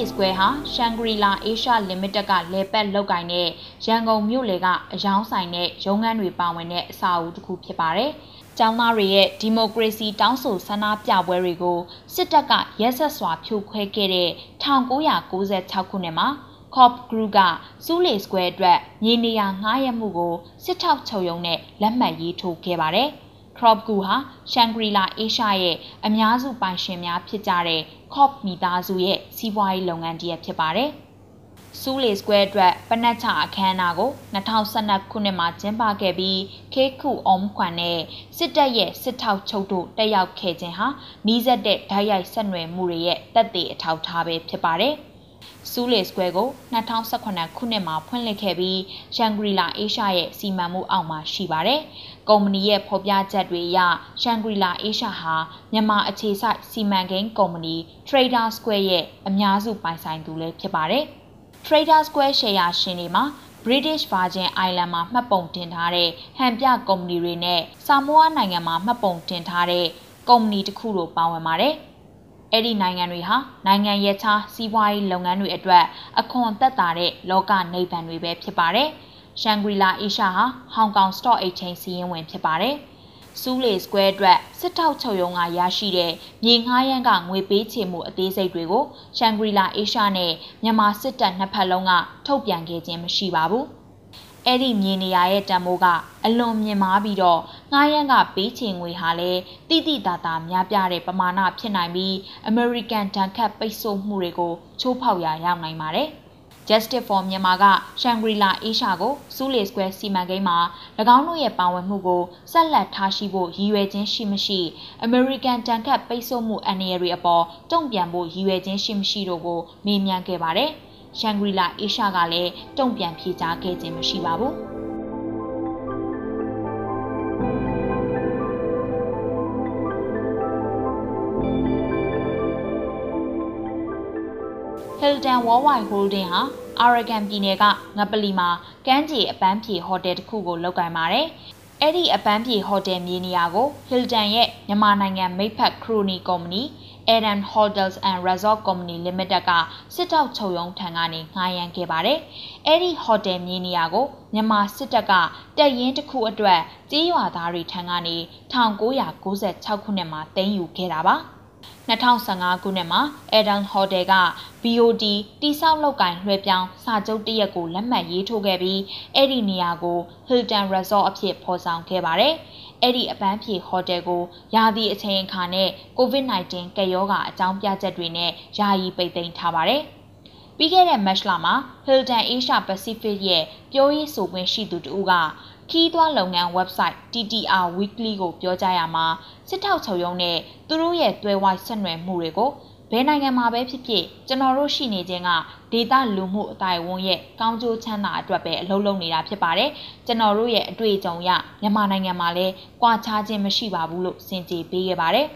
လီစကွဲဟာရှန်ဂရီလာအေရှာလီမိတက်ကလေပတ်လောက်ကင်တဲ့ရန်ကုန်မြို့လေကအယောင်းဆိုင်တဲ့ရုံးခန်းတွေပါဝင်တဲ့အစာအုပ်တစ်ခုဖြစ်ပါတယ်။ကျောင်းသားတွေရဲ့ဒီမိုကရေစီတောင်းဆိုဆန္ဒပြပွဲတွေကိုစစ်တပ်ကရက်ဆက်စွာဖြိုခွဲခဲ့တဲ့1996ခုနှစ်မှာ Cop Group ကစူးလေစကွဲအတွက်မြေနေရာငှားရမှုကိုစစ်ထောက်ချုပ်ရုံနဲ့လက်မှတ်ရေးထိုးခဲ့ပါတယ်။ Crop Group ဟာရှန်ဂရီလာအေရှာရဲ့အများစုပိုင်ရှင်များဖြစ်ကြတဲ့ Cop မိသားစုရဲ့စီးပွားရေးလုပ်ငန်းတရက်ဖြစ်ပါတယ်။စူးလေစကွဲအတွက်ပနက်ချအခမ်းအနားကို2012ခုနှစ်မှာကျင်းပခဲ့ပြီးခေခုအုံးခွန်နဲ့စစ်တပ်ရဲ့စစ်ထောက်ချုပ်တို့တက်ရောက်ခဲ့ခြင်းဟာနှီးစက်တဲ့ဓာတ်ရိုက်ဆက်နွယ်မှုတွေရဲ့တက်သေးအထောက်ထားပဲဖြစ်ပါတယ်။ စူးလေစကွဲကို2018ခုနှစ်မှာဖွင့်လှစ်ခဲ့ပြီးရှန်ဂရီလာအေရှာရဲ့စီမံမှုအောက်မှာရှိပါတယ်။ကုမ္ပဏီရဲ့ဖော်ပြချက်တွေအရရှန်ဂရီလာအေရှာဟာမြန်မာအခြေစိုက်စီမံကိန်းကုမ္ပဏီ Trader Square ရဲ့အများစုပိုင်ဆိုင်သူလည်းဖြစ်ပါတယ်။ Trader Square ရှယ်ယာရှင်တွေမှာ British Virgin Island မှာမှတ်ပုံတင်ထားတဲ့ဟန်ပြကုမ္ပဏီတွေနဲ့ဆာမိုအာနိုင်ငံမှာမှတ်ပုံတင်ထားတဲ့ကုမ္ပဏီတစ်ခုတို့ပါဝင်ပါတယ်။ အဲ့ဒီနိုင်ငံတွေဟာနိုင်ငံရဲ့ခြားစီးပွားရေးလုပ်ငန်းတွေအတွက်အခွန်သက်သာတဲ့လောကနေဗန်တွေပဲဖြစ်ပါတယ်။ရှန်ဂရီလာအေရှာဟာဟောင်ကောင် Stock Exchange စီးရင်ဝင်ဖြစ်ပါတယ်။စူးလေစကွဲအတွက်စစ်ထောက်ချုပ်ရုံးကရရှိတဲ့မြေငှားရမ်းကငွေပေးချေမှုအသေးစိတ်တွေကိုရှန်ဂရီလာအေရှာနဲ့မြန်မာစစ်တပ်နှစ်ဖက်လုံးကထုတ်ပြန်ခဲ့ခြင်းမရှိပါဘူး။ အဲ့ဒီမြေနေရာရဲ့တန်ဖိုးကအလွန်မြင့်မားပြီးတော့ငှားရမ်းကပေးချေငွေဟာလည်းတိတိတသာများပြားတဲ့ပမာဏဖြစ်နိုင်ပြီး American တန်ခတ်ပိတ်ဆို့မှုတွေကိုချိုးဖောက်ရာရောက်နိုင်ပါတယ်။ Justice for Myanmar က Shangri-La Asia ကို Sule Square စီမံကိန်းမှာ၎င်းတို့ရဲ့ပါဝင်မှုကိုဆက်လက်ထားရှိဖို့ရည်ရွယ်ခြင်းရှိမရှိ American တန်ခတ်ပိတ်ဆို့မှုအန္တရာယ်တွေအပေါ်တုံ့ပြန်ဖို့ရည်ရွယ်ခြင်းရှိမရှိတို့ကိုမေးမြန်းခဲ့ပါတယ်။ ရှန်ဂရီလာအေရှာကလည်းတုံ့ပြန်ဖြေကြားခဲ့ခြင်းမရှိပါဘူးဟီလ်တန်ဝေါ်ဝိုင်ဟိုးဒင်းဟာအာရဂန်ပြည်နယ်ကငပလီမှာကမ်းခြေအပန်းဖြေဟိုတယ်တစ်ခုကိုလုပ်ကိုင်ပါတယ်။ အဲ့ဒီအပန်းဖြေဟိုတယ်မြေနေရာကိုဟီလ်တန်ရဲ့မြန်မာနိုင်ငံမိတ်ဖက်ခရိုနီကုမ္ပဏီ Eden Hotels and Resort Company Limited ကစစ်တောက်ချုပ်ရုံးထံကနေငှားရမ်းခဲ့ပါတယ်။အဲ့ဒီဟိုတယ်မြေနေရာကိုမြန်မာစစ်တပ်ကတပ်ရင်းတစ်ခုအတွက်ကြေးရွာသားတွေထံကနေ1996ခုနှစ်မှာသိမ်းယူခဲ့တာပါ။ 2015ခုနှစ်မှာ Eden Hotel က BOD တိစောက်လောက်ကင်လွှဲပြောင်းစာချုပ်တရက်ကိုလက်မှတ်ရေးထိုးခဲ့ပြီးအဲ့ဒီနေရာကို Hilton Resort အဖြစ်ဖော်ဆောင်ခဲ့ပါတယ်။အဲ့ဒီအပန်းဖြေဟိုတယ်ကိုယာသီအချိန်အခါနဲ့ COVID-19 ကပ်ရောဂါအကြောင်းပြချက်တွေနဲ့ယာယီပိတ်သိမ်းထားပါတယ်။ပြီးခဲ့တဲ့မတ်လမှာ Hilton Asia Pacific ရဲ့ပြောရေးဆိုခွင့်ရှိသူတူက ခီးသွွားလုပ်ငန်း website TTR Weekly ကိုပြောကြားရမှာစစ်ထောက်ချုပ်ရုံးနဲ့သူတို့ရဲ့တွဲဝိုင်းဆက်နွယ်မှုတွေကိုဘယ်နိုင်ငံမှာပဲဖြစ်ဖြစ်ကျွန်တော်တို့ရှိနေခြင်းကဒေတာလူမှုအတိုင်းဝန်းရဲ့ကောင်းကျိုးချမ်းသာအတွက်ပဲအလုပ်လုပ်နေတာဖြစ်ပါတယ်ကျွန်တော်တို့ရဲ့အတွေ့အကြုံရမြန်မာနိုင်ငံမှာလည်းကြွားချခြင်းမရှိပါဘူးလို့စင်ကြေပေးခဲ့ပါတယ်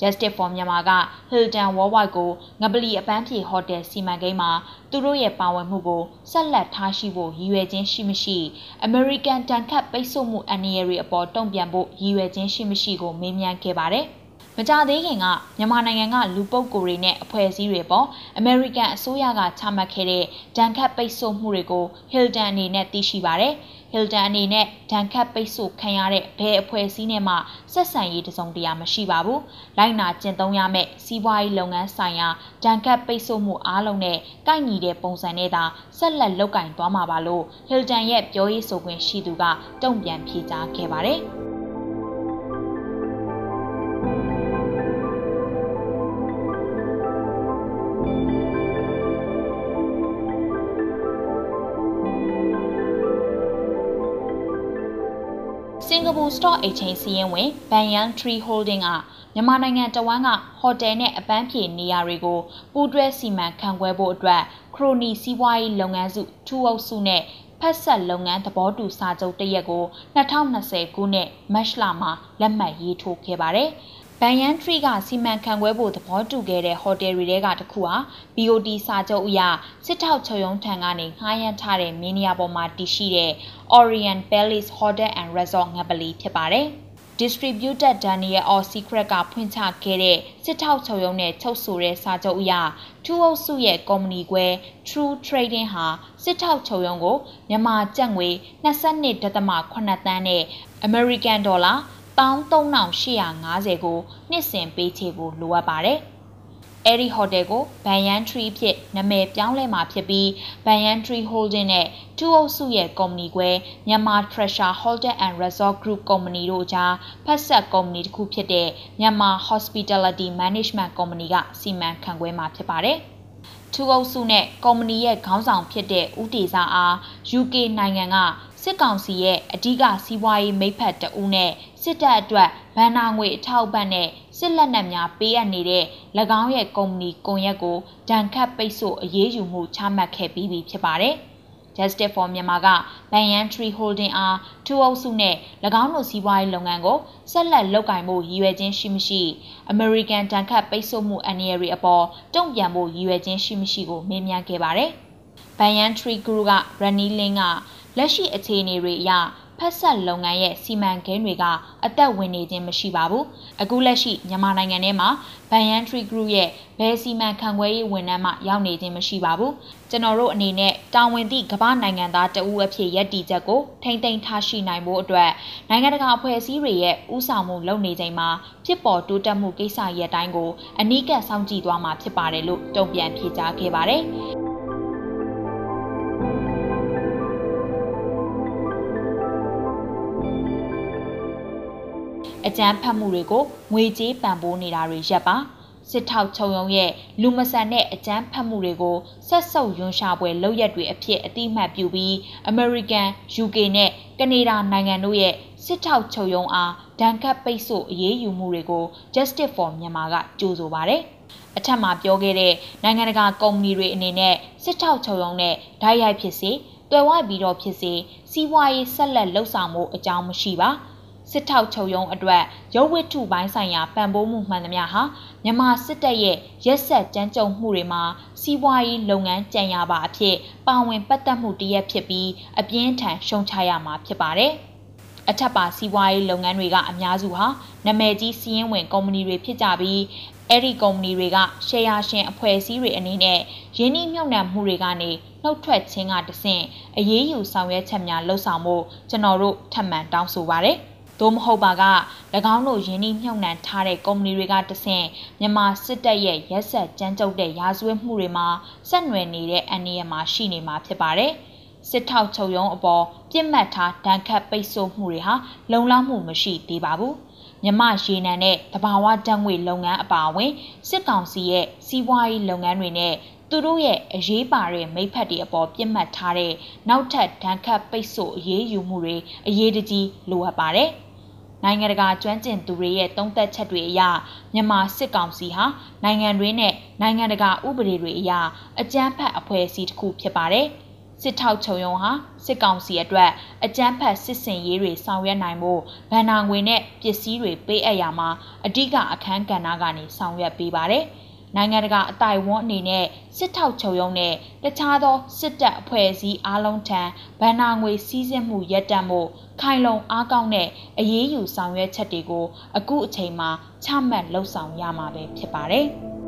Justice for Myanmar က Hilton Worldwide ကိုငပလီအပန်းဖြေဟိုတယ်စီမံကိန်းမှာသူတို့ရဲ့ပါဝင်မှုကိုဆက်လက်ထားရှိဖို့ရည်ရွယ်ခြင်းရှိမရှိ American တန်ခတ်ပိတ်ဆို့မှုအန္တရာယ်တွေအပေါ်တုံ့ပြန်ဖို့ရည်ရွယ်ခြင်းရှိမရှိကိုမေးမြန်းခဲ့ပါတယ်။ မကြသေးခင်ကမြန်မာနိုင်ငံကလူပုဂ္ဂိုလ်တွေနဲ့အဖွဲ့အစည်းတွေပေါ်အမေရိကန်အစိုးရကချမှတ်ခဲ့တဲ့ဒဏ်ခတ်ပိတ်ဆို့မှုတွေကို Hilton အနေနဲ့သိရှိပါတယ်။ Hilton အနေနဲ့ဒဏ်ခတ်ပိတ်ဆို့ခံရတဲ့ဘယ်အဖွဲ့အစည်းနဲ့မှဆက်ဆံရေးတစုံတရာမရှိပါဘူး။လိုက်နာကျင့်သုံးရမယ့်စီးပွားရေးလုပ်ငန်းဆိုင်ရာဒဏ်ခတ်ပိတ်ဆို့မှုအားလုံးနဲ့ကိုက်ညီတဲ့ပုံစံနဲ့သာဆက်လက်လုပ်ကင်သွားမှာပါလို့ Hilton ရဲ့ပြောရေးဆိုခွင့်ရှိသူကတုံ့ပြန်ဖြေကြားခဲ့ပါတယ်။ စင်ကာပူ Stock Exchange စီးရင်ဝင် Banyan Tree Holding ကမြန်မာနိုင်ငံတဝန်းကဟိုတယ်နဲ့အပန်းဖြေနေရာတွေကိုပူးတွဲစီမံခန့်ခွဲဖို့အတွက်ခရိုနီစီးပွားရေးလုပ်ငန်းစုထူအုပ်စုနဲ့ဖက်ဆက်လုပ်ငန်းသဘောတူစာချုပ်တရက်ကို2020ခုနှစ်မတ်လမှာလက်မှတ်ရေးထိုးခဲ့ပါတယ်။ ဘန်ယန်ထရီကစီမံခန့်ခွဲဖို့သဘောတူခဲ့တဲ့ဟိုတယ်တွေထဲကတစ်ခုဟာ BOD စာချုပ်အရစစ်ထောက်ချုပ်ရုံးထံကနေငှားရမ်းထားတဲ့မင်းနေရာပေါ်မှာတည်ရှိတဲ့ Orient Palace Hotel and Resort ငပလီဖြစ်ပါတယ်။ Distributed Daniel or Secret ကဖွင့်ချခဲ့တဲ့စစ်ထောက်ချုပ်ရုံးနဲ့ချုပ်ဆိုတဲ့စာချုပ်အရထူးအုပ်စုရဲ့ကုမ္ပဏီခွဲ True Trading ဟာစစ်ထောက်ချုပ်ရုံးကိုမြန်မာကျပ်ငွေ22.8တန်းနဲ့ American Dollar 13850ကိုနှစ်စဉ်ပေးချေဖို့လိုအပ်ပါတယ်။အဲဒီဟိုတယ်ကိုဘန်ယန်ထရီဖြစ်နာမည်ပြောင်းလဲမှာဖြစ်ပြီးဘန်ယန်ထရီ Holding နဲ့ထူးအုပ်စုရဲ့ကုမ္ပဏီခွဲမြန်မာ Treasure Hotel and Resort Group ကုမ္ပဏီတို့ကြားဖက်ဆက်ကုမ္ပဏီတစ်ခုဖြစ်တဲ့မြန်မာ Hospitality Management Company ကစီမံခန့်ခွဲမှာဖြစ်ပါတယ်။ထူးအုပ်စုနဲ့ကုမ္ပဏီရဲ့ခေါင်းဆောင်ဖြစ်တဲ့ဦးတေစာအား UK နိုင်ငံက စစ်ကောင်စီရဲ့အဓိကစီးပွားရေးမိဖက်တဦးနဲ့စစ်တပ်အတွက်ဗန်နာငွေအထောက်ပံ့နဲ့စစ်လက်နက်များပေးအပ်နေတဲ့၎င်းရဲ့ကုမ္ပဏီကွန်ရက်ကိုဒဏ်ခတ်ပိတ်ဆို့အရေးယူမှုချမှတ်ခဲ့ပြီးပြီဖြစ်ပါတယ်။ Justice for Myanmar က Banyan Tree Holding အားထူအုပ်စုနဲ့၎င်းတို့စီးပွားရေးလုပ်ငန်းကိုဆက်လက်လုပ်ကိုင်ဖို့ရည်ရွယ်ခြင်းရှိမရှိ American တန်ခတ်ပိတ်ဆို့မှုအန္တရာယ်တွေအပေါ်တုံ့ပြန်ဖို့ရည်ရွယ်ခြင်းရှိမရှိကိုမေးမြန်းခဲ့ပါတယ်။ Banyan Tree Group က Rani Lin က လက်ရှိအခြေအနေတွေအရဖက်ဆက်လုပ်ငန်းရဲ့စီမံကိန်းတွေကအသက်ဝင်နေခြင်းမရှိပါဘူး။အခုလက်ရှိမြန်မာနိုင်ငံထဲမှာ Banyan Tree Group ရဲ့ဘယ်စီမံခန့်ခွဲရေးဝန်ထမ်းမှရောက်နေခြင်းမရှိပါဘူး။ကျွန်တော်တို့အနေနဲ့တာဝန်သည့်ကမ္ဘာနိုင်ငံသားတဦးအဖြစ်ရည်တည်ချက်ကိုထိမ့်သိမ်းထားရှိနိုင်ဖို့အတွက်နိုင်ငံတကာအဖွဲ့အစည်းတွေရဲ့ဥဆောင်မှုလုပ်နေချိန်မှာဖြစ်ပေါ်တိုးတက်မှုကိစ္စရပ်တိုင်းကိုအနီးကပ်စောင့်ကြည့်သွားမှာဖြစ်ပါတယ်လို့တုံ့ပြန်ဖြေကြားခဲ့ပါတယ်။ ကြမ်းဖက်မှုတွေကိုငွေကြေးပံ့ပိုးနေတာတွေရပ်ပါစစ်ထောက်ချုပ်ရုံးရဲ့လူမဆန်တဲ့အကြမ်းဖက်မှုတွေကိုဆက်ဆုပ်ယွန်းရှာပွဲလုပ်ရက်တွေအဖြစ်အတိအမှတ်ပြုပြီး American, UK နဲ့ကနေဒါနိုင်ငံတို့ရဲ့စစ်ထောက်ချုပ်ရုံးအားဒဏ်ခတ်ပိတ်ဆို့အရေးယူမှုတွေကို Justice for Myanmar ကကြိုးဆိုပါတယ်။အထက်မှာပြောခဲ့တဲ့နိုင်ငံတကာကုမ္ပဏီတွေအနေနဲ့စစ်ထောက်ချုပ်ရုံးနဲ့ဓာတ်ရိုက်ဖြစ်စေတွယ်ဝပြီးတော့ဖြစ်စေစီးပွားရေးဆက်လက်လှုပ်ဆောင်မှုအကြောင်းမရှိပါ။ စစ်ထောက်ချုပ်ရုံးအတွက်ရုပ်ဝတ္ထုပိုင်းဆိုင်ရာပံ့ပိုးမှုမှန်သမျှဟာမြန်မာစစ်တပ်ရဲ့ရက်ဆက်ကြမ်းကြုတ်မှုတွေမှာစီးပွားရေးလုပ်ငန်းကြံရပါအဖြစ်ပါဝင်ပတ်သက်မှုတရက်ဖြစ်ပြီးအပြင်းထန်ရှုံချရမှာဖြစ်ပါတယ်။အထက်ပါစီးပွားရေးလုပ်ငန်းတွေကအများစုဟာနာမည်ကြီးစီးရင်ဝင်ကုမ္ပဏီတွေဖြစ်ကြပြီးအဲ့ဒီကုမ္ပဏီတွေကရှယ်ယာရှင်အဖွဲ့အစည်းတွေအနေနဲ့ရင်းနှီးမြှုပ်နှံမှုတွေကနေနှုတ်ထွက်ခြင်းကတဆင့်အရေးယူဆောင်ရွက်ချက်များလှုပ်ဆောင်မှုကျွန်တော်တို့ထပ်မံတောင်းဆိုပါရစေ။ သို့မဟုတ်ပါက၎င်းတို့ယင်းနှိမြုပ်နှံထားတဲ့ကုမ္ပဏီတွေကတဆင့်မြန်မာစစ်တပ်ရဲ့ရက်ဆက်ကြမ်းကြုတ်တဲ့ရာဇဝတ်မှုတွေမှာဆက်နွယ်နေတဲ့အန္တရာယ်မှာရှိနေမှာဖြစ်ပါတယ်။စစ်ထောက်ချုပ်ရုံးအပေါ်ပြစ်မှတ်ထားဒဏ်ခတ်ပိတ်ဆို့မှုတွေဟာလုံလောက်မှုမရှိသေးပါဘူး။မြမရေနံနဲ့တဘာဝဓာတ်ငွေလုပ်ငန်းအပါအဝင်စစ်ကောင်စီရဲ့စီးပွားရေးလုပ်ငန်းတွေနဲ့သူတို့ရဲ့အရေးပါတဲ့မိဖက်တွေအပေါ်ပြစ်မှတ်ထားတဲ့နောက်ထပ်ဒဏ်ခတ်ပိတ်ဆို့အရေးယူမှုတွေအရေးတကြီးလိုအပ်ပါတယ်။ နိုင်ငံတကာကျွမ်းကျင်သူတွေရဲ့သုံးသပ်ချက်တွေအရမြန်မာစစ်ကောင်စီဟာနိုင်ငံတွင်းနဲ့နိုင်ငံတကာဥပဒေတွေအရအကြမ်းဖက်အဖွဲ့အစည်းတစ်ခုဖြစ်ပါတယ်။စစ်ထောက်ချုပ်ရုံးဟာစစ်ကောင်စီအတွက်အကြမ်းဖက်စစ်စင်ရေးတွေဆောင်ရွက်နိုင်ဖို့ဗန်နာငွေနဲ့ပစ္စည်းတွေပေးအပ်ရမှာအဓိကအခန်းကဏ္ဍကနေဆောင်ရွက်ပေးပါတယ်။ နိုင်ငံတကာအတိုင်ဝန်းအနေနဲ့စစ်ထောက်ချုပ်ရုံးနဲ့တခြားသောစစ်တပ်အဖွဲ့အစည်းအားလုံးထံဗန်နာငွေစည်းစိမ်မှုရပ်တန့်မှုခိုင်လုံအားကောင်းတဲ့အရေးယူဆောင်ရွက်ချက်တွေကိုအခုအချိန်မှာချမှတ်လှုပ်ဆောင်ရမှာပဲဖြစ်ပါတယ်။